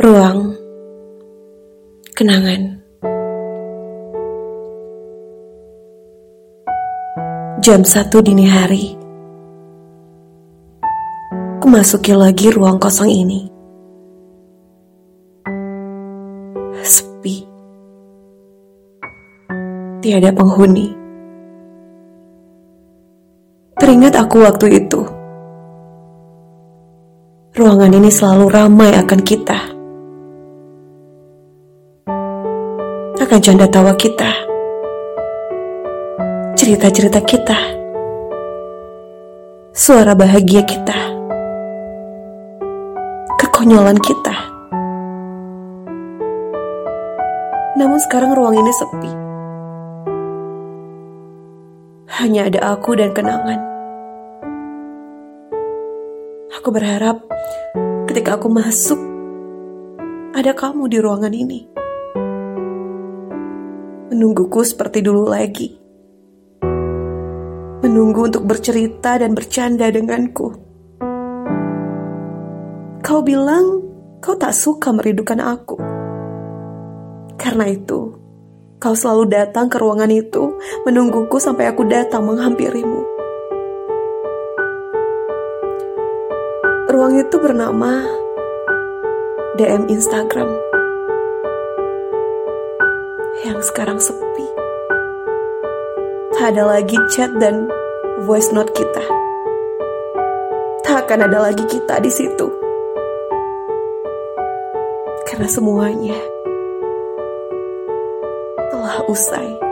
Ruang Kenangan. Jam satu dini hari. Kumasuki lagi ruang kosong ini. Sepi. Tiada penghuni. Teringat aku waktu itu. Ruangan ini selalu ramai akan kita akan canda tawa kita, cerita-cerita kita, suara bahagia kita, kekonyolan kita. Namun sekarang ruang ini sepi. Hanya ada aku dan kenangan. Aku berharap ketika aku masuk, ada kamu di ruangan ini menungguku seperti dulu lagi. Menunggu untuk bercerita dan bercanda denganku. Kau bilang kau tak suka merindukan aku. Karena itu, kau selalu datang ke ruangan itu, menungguku sampai aku datang menghampirimu. Ruang itu bernama DM Instagram yang sekarang sepi. Tak ada lagi chat dan voice note kita. Tak akan ada lagi kita di situ. Karena semuanya telah usai.